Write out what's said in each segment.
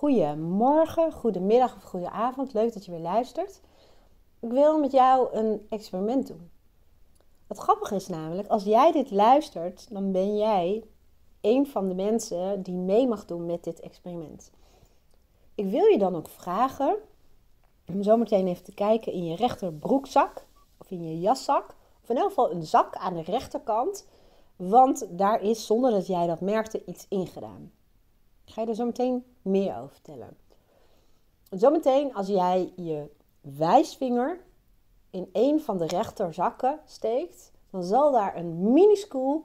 Goedemorgen, goedemiddag of goede avond. Leuk dat je weer luistert. Ik wil met jou een experiment doen. Wat grappig is namelijk, als jij dit luistert, dan ben jij een van de mensen die mee mag doen met dit experiment. Ik wil je dan ook vragen om zometeen even te kijken in je rechterbroekzak of in je jaszak. Of in elk geval een zak aan de rechterkant. Want daar is, zonder dat jij dat merkte, iets ingedaan. Ik ga je er zo meteen meer over vertellen. Zometeen als jij je wijsvinger in een van de rechterzakken steekt, dan zal daar een minuscuul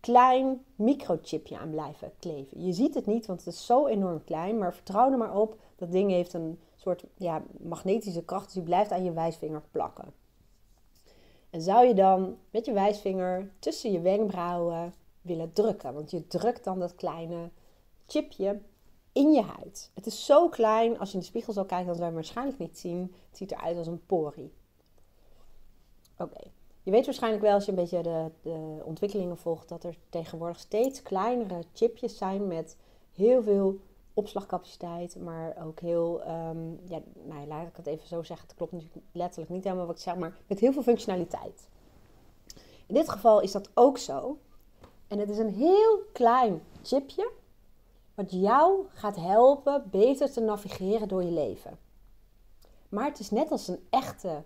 klein microchipje aan blijven kleven. Je ziet het niet, want het is zo enorm klein, maar vertrouw er maar op. Dat ding heeft een soort ja, magnetische kracht, dus die blijft aan je wijsvinger plakken. En zou je dan met je wijsvinger tussen je wenkbrauwen willen drukken, want je drukt dan dat kleine chipje in je huid. Het is zo klein, als je in de spiegel zou kijken, dan zou je waarschijnlijk niet zien. Het ziet eruit als een porie. Oké, je weet waarschijnlijk wel als je een beetje de, de ontwikkelingen volgt, dat er tegenwoordig steeds kleinere chipjes zijn met heel veel opslagcapaciteit, maar ook heel, um, ja, nou, laat ik het even zo zeggen, het klopt natuurlijk letterlijk niet helemaal wat ik zeg, maar met heel veel functionaliteit. In dit geval is dat ook zo. En het is een heel klein chipje wat jou gaat helpen beter te navigeren door je leven. Maar het is net als een echte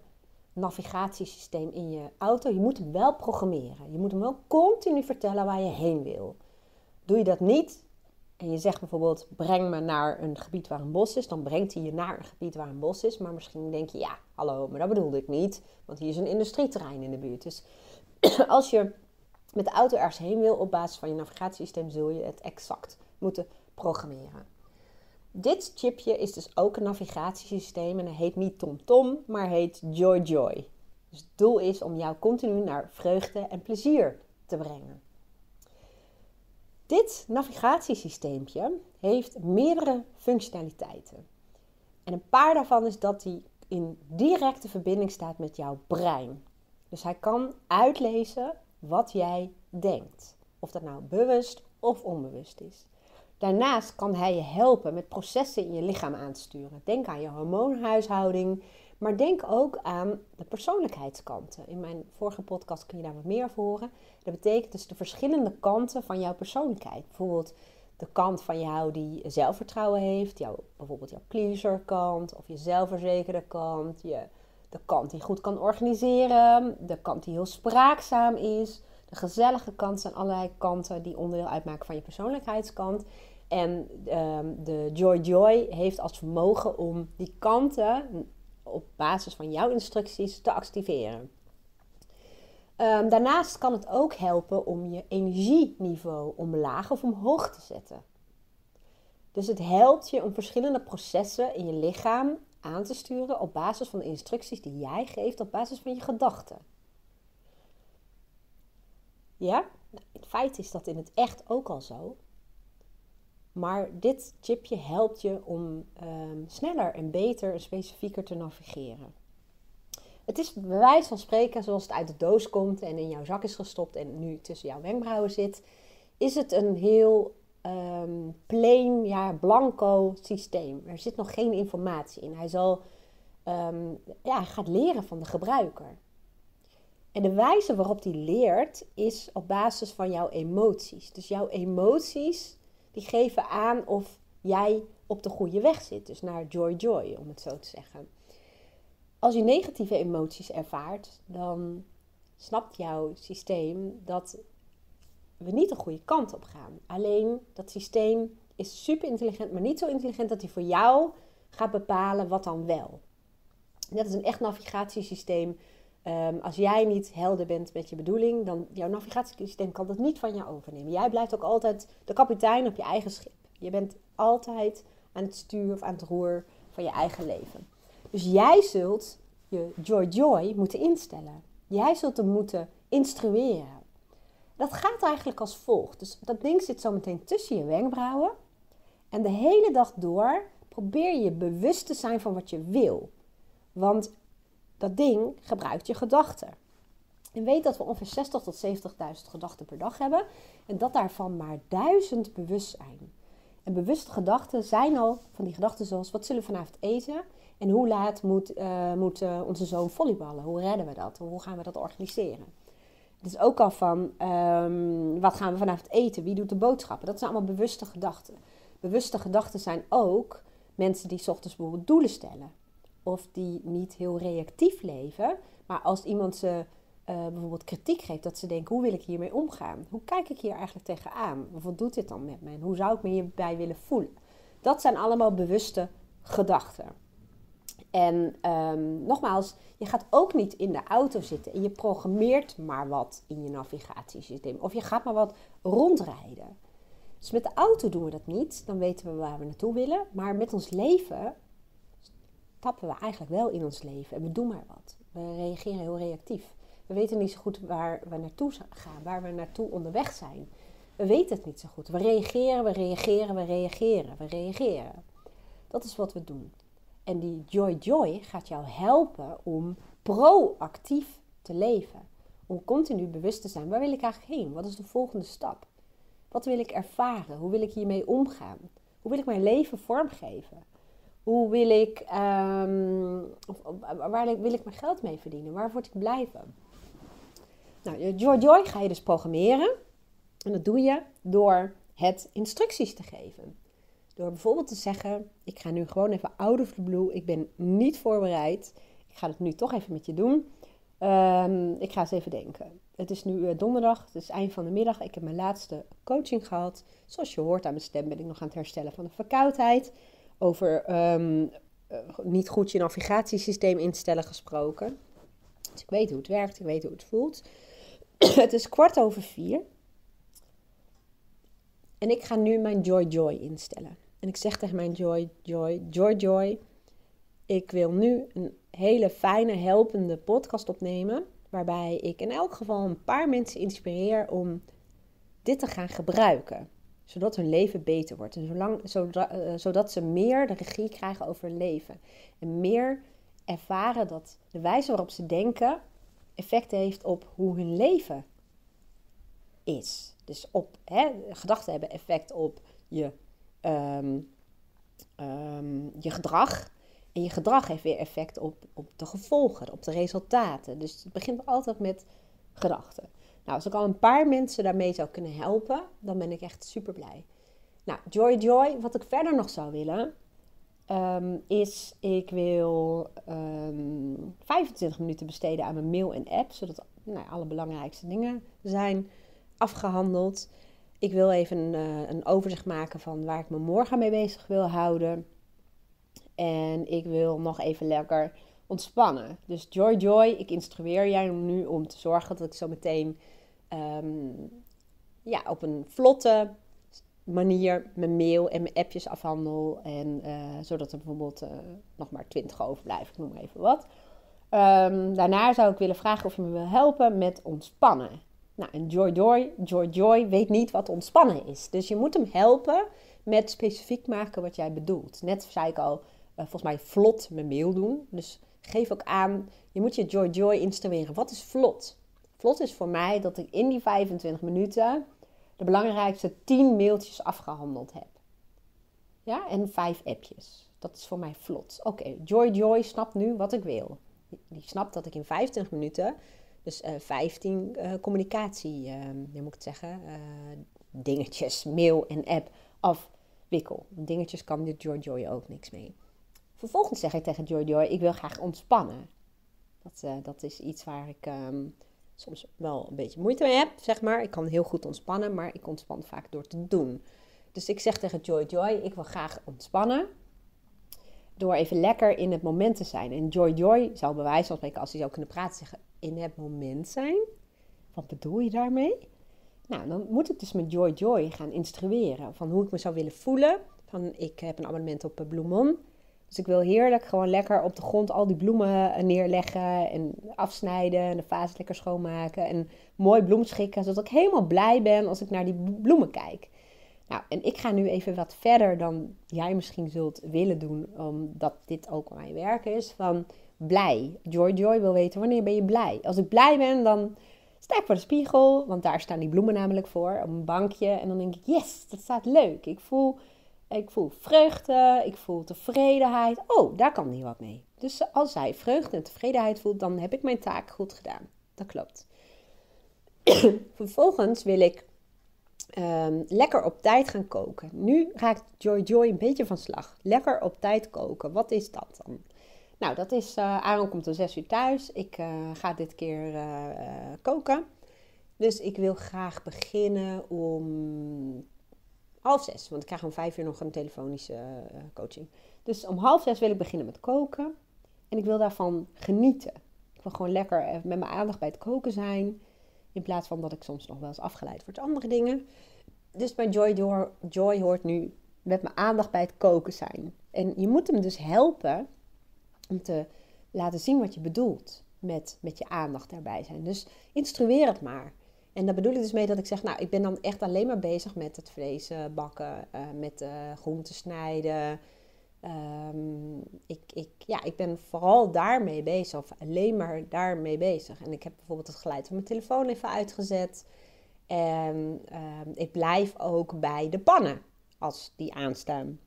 navigatiesysteem in je auto. Je moet hem wel programmeren. Je moet hem wel continu vertellen waar je heen wil. Doe je dat niet en je zegt bijvoorbeeld breng me naar een gebied waar een bos is, dan brengt hij je naar een gebied waar een bos is. Maar misschien denk je ja, hallo, maar dat bedoelde ik niet, want hier is een industrieterrein in de buurt. Dus als je met de auto ergens heen wil op basis van je navigatiesysteem, zul je het exact moeten programmeren. Dit chipje is dus ook een navigatiesysteem en het heet niet TomTom, maar heet JoyJoy. Dus het doel is om jou continu naar vreugde en plezier te brengen. Dit navigatiesysteempje heeft meerdere functionaliteiten. En een paar daarvan is dat hij in directe verbinding staat met jouw brein. Dus hij kan uitlezen wat jij denkt. Of dat nou bewust of onbewust is. Daarnaast kan hij je helpen met processen in je lichaam aan te sturen. Denk aan je hormoonhuishouding, maar denk ook aan de persoonlijkheidskanten. In mijn vorige podcast kun je daar wat meer over horen. Dat betekent dus de verschillende kanten van jouw persoonlijkheid. Bijvoorbeeld de kant van jou die zelfvertrouwen heeft, jouw, bijvoorbeeld jouw pleaser kant of je zelfverzekerde kant, je, de kant die goed kan organiseren, de kant die heel spraakzaam is. De gezellige kant zijn allerlei kanten die onderdeel uitmaken van je persoonlijkheidskant. En um, de Joy Joy heeft als vermogen om die kanten op basis van jouw instructies te activeren. Um, daarnaast kan het ook helpen om je energieniveau omlaag of omhoog te zetten. Dus het helpt je om verschillende processen in je lichaam aan te sturen op basis van de instructies die jij geeft, op basis van je gedachten. Ja, nou, in feite is dat in het echt ook al zo. Maar dit chipje helpt je om ehm, sneller en beter en specifieker te navigeren. Het is bij wijze van spreken zoals het uit de doos komt en in jouw zak is gestopt en nu tussen jouw wenkbrauwen zit. Is het een heel um, plain, ja, blanco systeem. Er zit nog geen informatie in. Hij, zal, um, ja, hij gaat leren van de gebruiker. En de wijze waarop hij leert is op basis van jouw emoties. Dus jouw emoties die geven aan of jij op de goede weg zit. Dus naar joy joy, om het zo te zeggen. Als je negatieve emoties ervaart, dan snapt jouw systeem dat we niet de goede kant op gaan. Alleen dat systeem is super intelligent, maar niet zo intelligent dat hij voor jou gaat bepalen wat dan wel. Dat is een echt navigatiesysteem Ehm, als jij niet helder bent met je bedoeling, dan jouw navigatiesysteem kan dat niet van jou overnemen. Jij blijft ook altijd de kapitein op je eigen schip. Je bent altijd aan het stuur of aan het roer van je eigen leven. Dus jij zult je joy joy moeten instellen. Jij zult hem moeten instrueren. Dat gaat eigenlijk als volgt. Dus dat ding zit zo meteen tussen je wenkbrauwen. En de hele dag door probeer je bewust te zijn van wat je wil. Want dat ding gebruikt je gedachten. En weet dat we ongeveer 60.000 tot 70.000 gedachten per dag hebben. En dat daarvan maar 1000 bewust zijn. En bewuste gedachten zijn al van die gedachten zoals: wat zullen we vanavond eten? En hoe laat moet, uh, moet uh, onze zoon volleyballen? Hoe redden we dat? Hoe gaan we dat organiseren? Het is ook al van: um, wat gaan we vanavond eten? Wie doet de boodschappen? Dat zijn allemaal bewuste gedachten. Bewuste gedachten zijn ook mensen die ochtends bijvoorbeeld doelen stellen. Of die niet heel reactief leven, maar als iemand ze uh, bijvoorbeeld kritiek geeft, dat ze denken: hoe wil ik hiermee omgaan? Hoe kijk ik hier eigenlijk tegenaan? Wat doet dit dan met me? En hoe zou ik me hierbij willen voelen? Dat zijn allemaal bewuste gedachten. En um, nogmaals, je gaat ook niet in de auto zitten en je programmeert maar wat in je navigatiesysteem. Of je gaat maar wat rondrijden. Dus met de auto doen we dat niet, dan weten we waar we naartoe willen. Maar met ons leven tappen we eigenlijk wel in ons leven en we doen maar wat. We reageren heel reactief. We weten niet zo goed waar we naartoe gaan, waar we naartoe onderweg zijn. We weten het niet zo goed. We reageren, we reageren, we reageren, we reageren. Dat is wat we doen. En die Joy Joy gaat jou helpen om proactief te leven. Om continu bewust te zijn. Waar wil ik eigenlijk heen? Wat is de volgende stap? Wat wil ik ervaren? Hoe wil ik hiermee omgaan? Hoe wil ik mijn leven vormgeven? Hoe wil ik, um, waar wil ik mijn geld mee verdienen? Waar word ik blij van? Nou, Joy Joy ga je dus programmeren. En dat doe je door het instructies te geven. Door bijvoorbeeld te zeggen: Ik ga nu gewoon even out of the blue. Ik ben niet voorbereid. Ik ga het nu toch even met je doen. Um, ik ga eens even denken. Het is nu uh, donderdag, het is eind van de middag. Ik heb mijn laatste coaching gehad. Zoals je hoort aan mijn stem ben ik nog aan het herstellen van de verkoudheid. Over um, uh, niet goed je navigatiesysteem instellen gesproken. Dus ik weet hoe het werkt, ik weet hoe het voelt. het is kwart over vier. En ik ga nu mijn Joy Joy instellen. En ik zeg tegen mijn Joy Joy, Joy Joy, ik wil nu een hele fijne, helpende podcast opnemen. Waarbij ik in elk geval een paar mensen inspireer om dit te gaan gebruiken. Zodat hun leven beter wordt. En zolang, zodat, uh, zodat ze meer de regie krijgen over hun leven. En meer ervaren dat de wijze waarop ze denken effect heeft op hoe hun leven is. Dus op hè, gedachten hebben effect op je, um, um, je gedrag. En je gedrag heeft weer effect op, op de gevolgen, op de resultaten. Dus het begint altijd met gedachten. Nou, als ik al een paar mensen daarmee zou kunnen helpen, dan ben ik echt super blij. Nou, Joy Joy, wat ik verder nog zou willen, um, is ik wil um, ehm, 25 minuten besteden aan mijn mail en app, zodat nou, alle belangrijkste dingen zijn afgehandeld. Ik wil even een, een overzicht maken van waar ik me morgen mee bezig wil houden. En ik wil nog even lekker ontspannen. Dus Joy Joy, ik instrueer jij nu om te zorgen dat ik zo meteen um, ja, op een vlotte, manier mijn mail en mijn appjes afhandel. En uh, zodat er bijvoorbeeld uh, nog maar 20 overblijven, ik noem maar even wat. Um, daarna zou ik willen vragen of je me wil helpen met ontspannen. Nou, en Joy Joy, Joy Joy weet niet wat ontspannen is. Dus je moet hem helpen met specifiek maken wat jij bedoelt. Net zei ik al, uh, volgens mij vlot mijn mail doen. Dus geef ook aan, je moet je Joy Joy instrueren. Wat is vlot? Vlot is voor mij dat ik in die 25 minuten de belangrijkste 10 mailtjes afgehandeld heb. Ja, en 5 appjes. Dat is voor mij vlot. Oké, Joy Joy snapt nu wat ik wil. Die snapt dat ik in 25 minuten, dus uh, 15 uh, communicatie, uh, moet ik het zeggen, dingetjes, mail en app afwikkel. Dingetjes kan dit Joy Joy ook niks mee. Vervolgens zeg ik tegen Joy Joy, ik wil graag ontspannen. Dat, uh, dat is iets waar ik um, soms wel een beetje moeite mee heb, zeg maar. Ik kan heel goed ontspannen, maar ik ontspan vaak door te doen. Dus ik zeg tegen Joy Joy, ik wil graag ontspannen. Door even lekker in het moment te zijn. En Joy Joy zou bij wijze van spreken, als hij zou kunnen praten, zeggen in het moment zijn. Wat bedoel je daarmee? Nou, dan moet ik dus met Joy Joy gaan instrueren van hoe ik me zou willen voelen. Van ik heb een abonnement op Bloemon. Dus ik wil heerlijk gewoon lekker op de grond al die bloemen eh, neerleggen en afsnijden en de vaas lekker schoonmaken en mooi bloem schikken, zodat ik helemaal blij ben als ik naar die bloemen kijk. Nou, en ik ga nu even wat verder dan jij misschien zult willen doen, omdat dit ook mijn werk is, van blij. Joy Joy wil weten, wanneer ben je blij? Als ik blij ben, dan sta ik voor de spiegel, want daar staan die bloemen namelijk voor, op een bankje. En dan denk ik, yes, dat staat leuk. Ik voel ik voel vreugde, ik voel tevredenheid. Oh, daar kan hij wat mee. Dus als hij vreugde en tevredenheid voelt, dan heb ik mijn taak goed gedaan. Dat klopt. Vervolgens wil ik um, lekker op tijd gaan koken. Nu raakt Joy Joy een beetje van slag. Lekker op tijd koken. Wat is dat dan? Nou, dat is, uh, Aaron komt om 6 uur thuis. Ik uh, ga dit keer uh, koken. Dus ik wil graag beginnen om half zes. Want ik krijg om vijf uur nog een telefonische coaching. Dus om half zes wil ik beginnen met koken. En ik wil daarvan genieten. Ik wil gewoon lekker met mijn aandacht bij het koken zijn. In plaats van dat ik soms nog wel eens afgeleid word andere dingen. Dus mijn Joy, door, Joy hoort nu met mijn aandacht bij het koken zijn. En je moet hem dus helpen om te laten zien wat je bedoelt met, met je aandacht daarbij zijn. Dus instrueer het maar. En daar bedoel ik dus mee dat ik zeg, nou, ik ben dan echt alleen maar bezig met het vlees uh, bakken, uh, met de groenten snijden, Um, ik, ik, ja, ik ben vooral daarmee bezig, of alleen maar daarmee bezig. En ik heb bijvoorbeeld het geluid van mijn telefoon even uitgezet. En um, ik blijf ook bij de pannen als die aanstaan.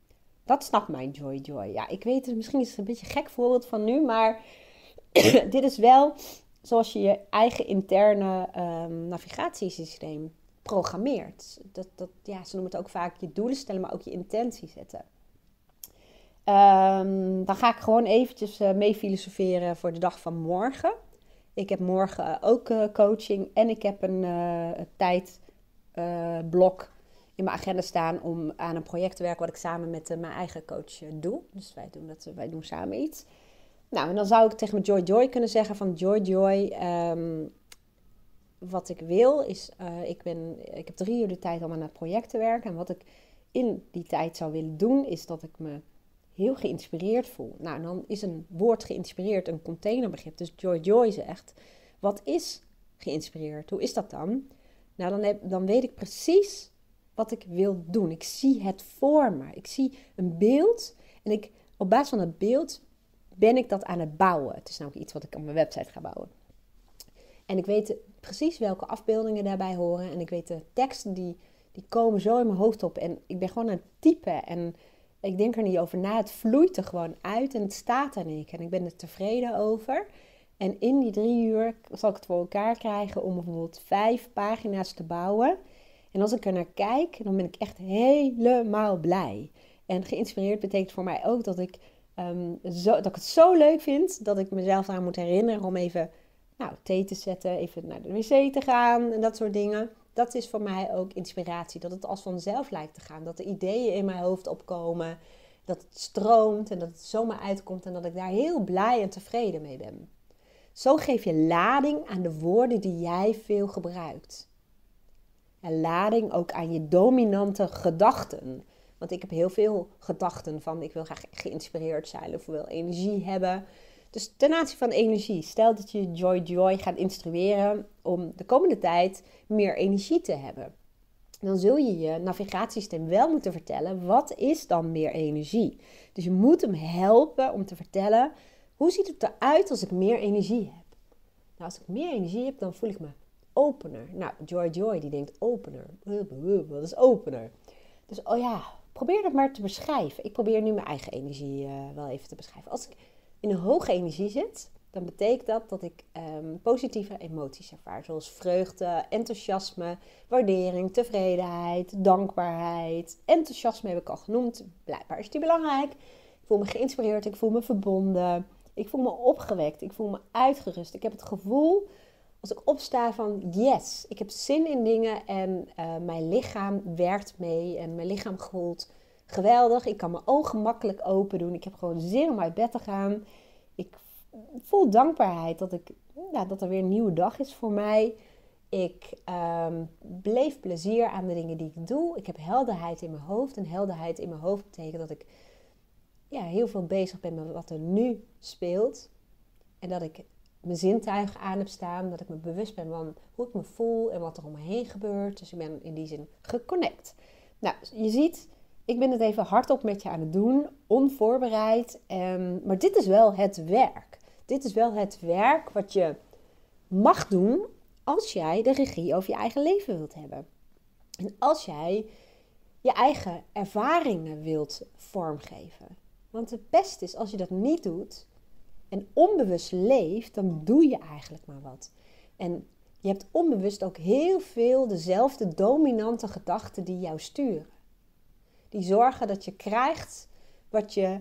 Dat snapt mijn Joy Joy. Ja, ik weet het, misschien is het een beetje een gek voorbeeld van nu, maar dit is wel zoals je je eigen interne um, navigatiesysteem programmeert. Dat, dat, ja, ze noemen het ook vaak je doelen stellen, maar ook je intentie zetten. Um, dan ga ik gewoon eventjes uh, mee filosoferen voor de dag van morgen. Ik heb morgen uh, ook uh, coaching en ik heb een, een tijdblok in mijn agenda staan om aan een project te werken wat ik samen met mijn eigen coach doe. Dus wij doen, dat, wij doen samen iets. Nou, en dan zou ik tegen mijn Joy Joy kunnen zeggen van Joy Joy, um, wat ik wil is, ik, ben, ik heb drie uur de tijd om aan het project te werken. En wat ik in die tijd zou willen doen, is dat ik me heel geïnspireerd voel. Nou, dan is een woord geïnspireerd een containerbegrip. Dus Joy Joy zegt, wat is geïnspireerd? Hoe is dat dan? Nou, dan, heb, dan weet ik precies wat ik wil doen. Ik zie het voor me. Ik zie een beeld en ik, op basis van het beeld ben ik dat aan het bouwen. Het is namelijk iets wat ik op mijn website ga bouwen. En ik weet precies welke afbeeldingen daarbij horen. En ik weet de teksten die, die komen zo in mijn hoofd op. En ik ben gewoon aan het typen en ik denk er niet over na. Het vloeit er gewoon uit en het staat er niet. En ik ben er tevreden over. En in die drie uur zal ik het voor elkaar krijgen om bijvoorbeeld vijf pagina's te bouwen. En als ik er naar kijk, dan ben ik echt helemaal blij. En geïnspireerd betekent voor mij ook dat ik, um, zo, dat ik het zo leuk vind dat ik mezelf aan moet herinneren om even nou, thee te zetten, even naar de wc te gaan en dat soort dingen dat is voor mij ook inspiratie. Dat het als vanzelf lijkt te gaan. Dat de ideeën in mijn hoofd opkomen. Dat het stroomt en dat het zomaar uitkomt. En dat ik daar heel blij en tevreden mee ben. Zo geef je lading aan de woorden die jij veel gebruikt. En lading ook aan je dominante gedachten. Want ik heb heel veel gedachten van ik wil graag geïnspireerd zijn of wil energie hebben. Dus ten aanzien van energie, stel dat je Joy Joy gaat instrueren om de komende tijd meer energie te hebben. Dan zul je je navigatiesysteem wel moeten vertellen, wat is dan meer energie? Dus je moet hem helpen om te vertellen, hoe ziet het eruit als ik meer energie heb? Nou, als ik meer energie heb, dan voel ik me opener. Nou, Joy Joy die denkt opener. Wat is opener? Dus oh ja, probeer dat maar te beschrijven. Ik probeer nu mijn eigen energie uh, wel even te beschrijven. Als ik in een hoge energie zit, dan betekent dat dat ik um, positieve emoties ervaar. Zoals vreugde, enthousiasme, waardering, tevredenheid, dankbaarheid. Enthousiasme heb ik al genoemd. Blijkbaar is die belangrijk. Ik voel me geïnspireerd, ik voel me verbonden. Ik voel me opgewekt, ik voel me uitgerust. Ik heb het gevoel als ik opsta van yes, ik heb zin in dingen en uh, mijn lichaam werkt mee en mijn lichaam voelt geweldig. Ik kan mijn ogen makkelijk open doen. Ik heb gewoon zin om uit bed te gaan. Ik voel dankbaarheid dat, ik, dat er weer een nieuwe dag is voor mij. Ik beleef plezier aan de dingen die ik doe. Ik heb helderheid in mijn hoofd. En helderheid in mijn hoofd betekent dat ik ja, heel veel bezig ben met wat er nu speelt. En dat ik mijn zintuigen aan heb staan. Dat ik me bewust ben van hoe ik me voel en wat er om me heen gebeurt. Dus ik ben in die zin geconnect. Nou, je ziet, ik ben het even hardop met je aan het doen, onvoorbereid. Um, maar dit is wel het werk. Dit is wel het werk wat je mag doen als jij de regie over je eigen leven wilt hebben. En als jij je eigen ervaringen wilt vormgeven. Want het beste is als je dat niet doet en onbewust leeft, dan doe je eigenlijk maar wat. En je hebt onbewust ook heel veel dezelfde dominante gedachten die jou sturen. Die zorgen dat je krijgt wat je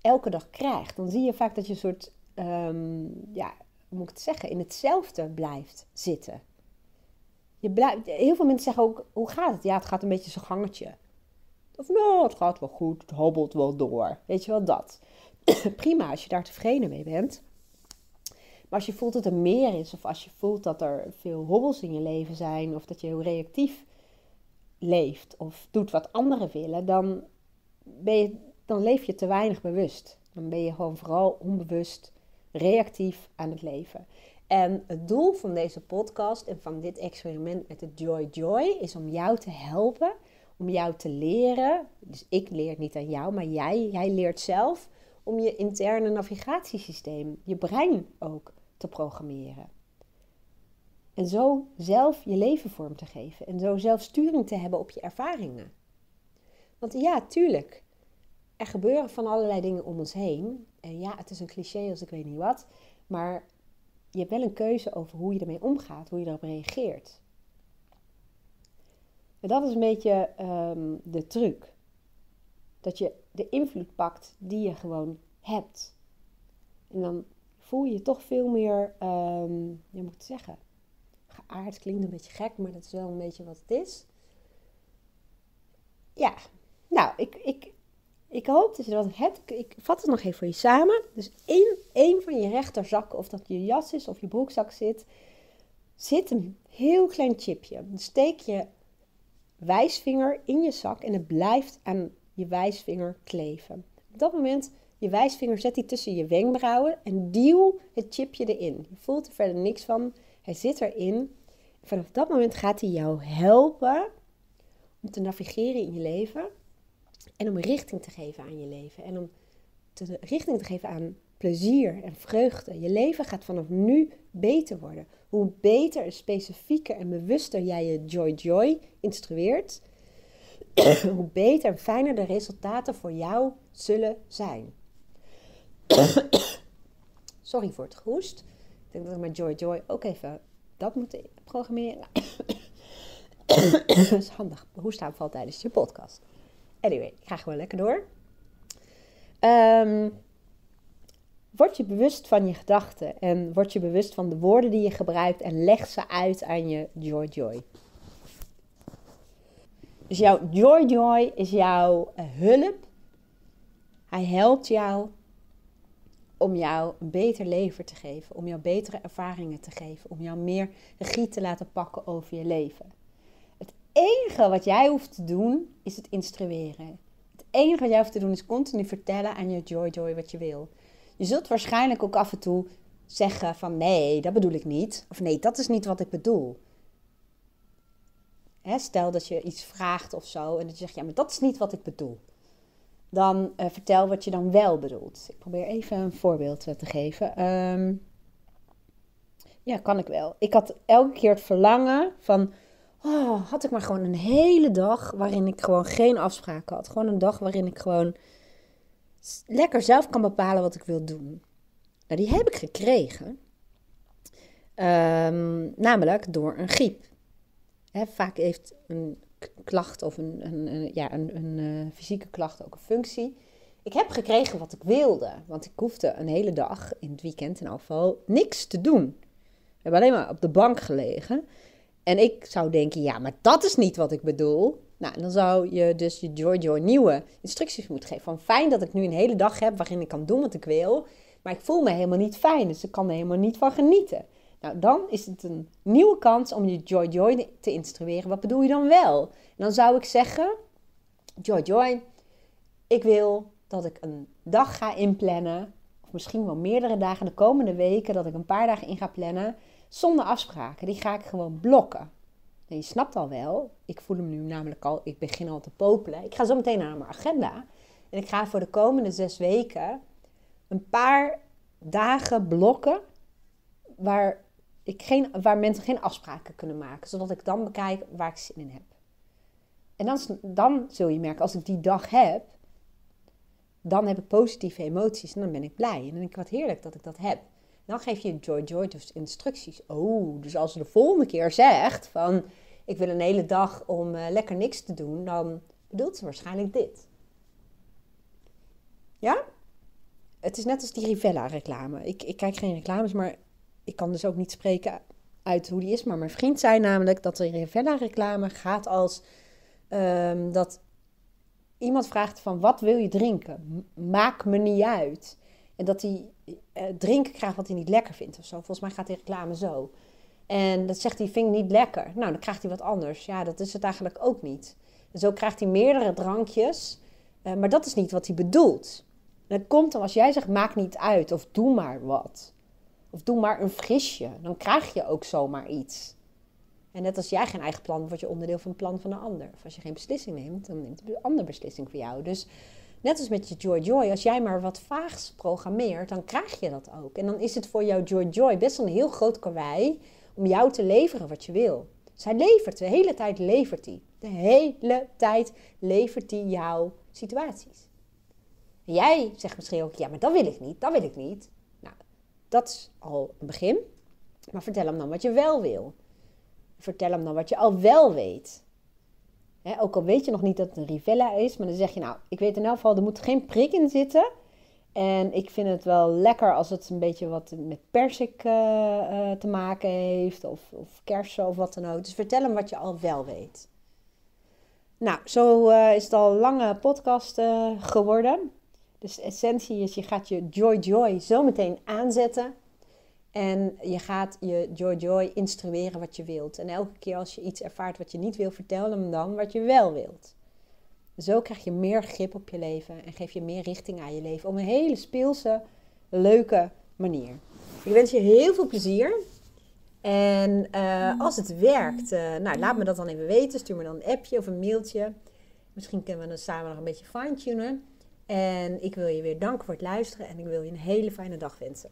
elke dag krijgt. Dan zie je vaak dat je een soort, um, ja, hoe moet ik het zeggen, in hetzelfde blijft zitten. Je blijft, heel veel mensen zeggen ook, hoe gaat het? Ja, het gaat een beetje zo'n gangetje. Of nou, het gaat wel goed, het hobbelt wel door. Weet je wel, dat. Prima als je daar tevreden mee bent. Maar als je voelt dat er meer is, of als je voelt dat er veel hobbels in je leven zijn, of dat je heel reactief leeft of doet wat anderen willen, dan, ben je, dan leef je te weinig bewust. Dan ben je gewoon vooral onbewust reactief aan het leven. En het doel van deze podcast en van dit experiment met de Joy Joy is om jou te helpen, om jou te leren. Dus ik leer niet aan jou, maar jij, jij leert zelf om je interne navigatiesysteem, je brein ook te programmeren. En zo zelf je leven vorm te geven en zo zelf sturing te hebben op je ervaringen. Want ja, tuurlijk, er gebeuren van allerlei dingen om ons heen. En ja, het is een cliché als ik weet niet wat, maar je hebt wel een keuze over hoe je ermee omgaat, hoe je erop reageert. En dat is een beetje um, de truc. Dat je de invloed pakt die je gewoon hebt. En dan voel je je toch veel meer, um, je moet zeggen, geaard. Klinkt een beetje gek, maar dat is wel een beetje wat het is. Ja, nou, ik, ik, ik hoop dat je dat hebt. Ik vat het nog even voor je samen. Dus in een van je rechterzak, of dat je jas is of je broekzak zit, zit een heel klein chipje. Dan steek je wijsvinger in je zak en het blijft aan je wijsvinger kleven. Op dat moment, je wijsvinger zet die tussen je wenkbrauwen en duw het chipje erin. Je voelt er verder niks van. Hij zit erin. Vanaf dat moment gaat hij jou helpen om te navigeren in je leven en om richting te geven aan je leven. En om te, richting te geven aan plezier en vreugde. Je leven gaat vanaf nu beter worden. Hoe beter en specifieker en bewuster jij je joy-joy instrueert, hoe beter en fijner de resultaten voor jou zullen zijn. Sorry voor het gehoest. Ik denk dat ik met joy-joy ook even dat moet programmeren. dat is handig. valt tijdens je podcast. Anyway, ik ga gewoon lekker door. Um, word je bewust van je gedachten en word je bewust van de woorden die je gebruikt en leg ze uit aan je Joy Joy. Dus jouw Joy Joy is jouw hulp. Hij helpt jou om jou een beter leven te geven, om jou betere ervaringen te geven, om jou meer regie te laten pakken over je leven. Het enige wat jij hoeft te doen is het instrueren. Het enige wat jij hoeft te doen is continu vertellen aan je Joy Joy wat je wil. Je zult waarschijnlijk ook af en toe zeggen van nee, dat bedoel ik niet. Of nee, dat is niet wat ik bedoel. Stel dat je iets vraagt of zo en dat je zegt ja, maar dat is niet wat ik bedoel dan uh, vertel wat je dan wel bedoelt. Ik probeer even een voorbeeld eh, te geven. Um, ja, kan ik wel. Ik had elke keer het verlangen van, oh, had ik maar gewoon een hele dag waarin ik gewoon geen afspraken had. Gewoon een dag waarin ik gewoon lekker zelf kan bepalen wat ik wil doen. Nou, die heb ik gekregen. Um, namelijk door een griep. Vaak heeft een klacht of een, een, ja, een, een uh, fysieke klacht ook een functie. Ik heb gekregen wat ik wilde, want ik hoefde een hele dag in het weekend in afval niks te doen. We hebben alleen maar op de bank gelegen. En ik zou denken, ja, maar dat is niet wat ik bedoel. Nou, dan zou je dus je Joy nieuwe instructies moeten geven. Van fijn dat ik nu een hele dag heb waarin ik kan doen wat ik wil. Maar ik voel me helemaal niet fijn, dus ik kan er helemaal niet van genieten. Nou, dan is het een nieuwe kans om je Joy Joy te instrueren. Wat bedoel je dan wel? Dan zou ik zeggen, Joy Joy, ik wil dat ik een dag ga inplannen, of misschien wel meerdere dagen de komende weken, dat ik een paar dagen in ga plannen, zonder afspraken. Die ga ik gewoon blokken. En je snapt al wel, ik voel hem nu namelijk al, ik begin al te popelen. Ik ga zo meteen naar mijn agenda. En ik ga voor de komende zes weken een paar dagen blokken waar ik geen, waar mensen geen afspraken kunnen maken. Zodat ik dan bekijk waar ik zin in heb. En dan, dan zul je merken, als ik die dag heb, dan heb ik positieve emoties en dan ben ik blij. En dan denk ik, wat heerlijk dat ik dat heb. Dan geef je Joy Joy dus instructies. Oh, dus als ze de volgende keer zegt van... ik wil een hele dag om uh, lekker niks te doen... dan bedoelt ze waarschijnlijk dit. Ja? Het is net als die Rivella-reclame. Ik, ik kijk geen reclames, maar ik kan dus ook niet spreken uit hoe die is. Maar mijn vriend zei namelijk dat de Rivella-reclame gaat als... Um, dat iemand vraagt van wat wil je drinken? Maak me niet uit. En dat hij uh, drinken krijgt wat hij niet lekker vindt of zo. Volgens mij gaat die reclame zo. En dat zegt hij, vind niet lekker. Nou, dan krijgt hij wat anders. Ja, dat is het eigenlijk ook niet. Zo krijgt hij meerdere drankjes. Uh, maar dat is niet wat hij bedoelt. dat komt dan als jij zegt, maak niet uit. Of doe maar wat. Of doe maar een frisje. Dan krijg je ook zomaar iets. En net als jij geen eigen plan, word je onderdeel van het plan van een ander. Of als je geen beslissing neemt, dan neemt een ander beslissing voor jou. Dus net als met je Joy Joy, als jij maar wat vaags programmeert, dan krijg je dat ook. En dan is het voor jouw Joy Joy best wel een heel groot karwei om jou te leveren wat je wil. Zij levert, de hele tijd levert hij. De hele tijd levert hij jouw situaties. Jij zegt misschien ook, ja, maar dat wil ik niet, dat wil ik niet. Dat is al een begin. Maar vertel hem dan wat je wel wil vertel hem dan wat je al wel weet. ook al weet je nog niet dat het een Rivella is, maar dan zeg je nou, ik weet in elk geval, er moet geen prik in zitten. En ik vind het wel lekker als het een beetje wat met persik uh, uh, te maken heeft, of, of kersen of wat dan ook. Dus vertel hem wat je al wel weet. Nou, zo uh, is het al een lange podcast geworden. Dus de essentie is, je gaat je Joy Joy zo meteen aanzetten. En je gaat je Joy Joy instrueren wat je wilt. En elke keer als je iets ervaart wat je niet wil, vertel hem dan wat je wel wilt. Zo krijg je meer grip op je leven en geef je meer richting aan je leven. Op een hele speelse, leuke manier. Ik wens je heel veel plezier. En uh, als het werkt, uh, nou, laat me dat dan even weten. Stuur me dan een appje of een mailtje. Misschien kunnen we dan samen nog een beetje fine-tunen. En ik wil je weer danken voor het luisteren en ik wil je een hele fijne dag wensen.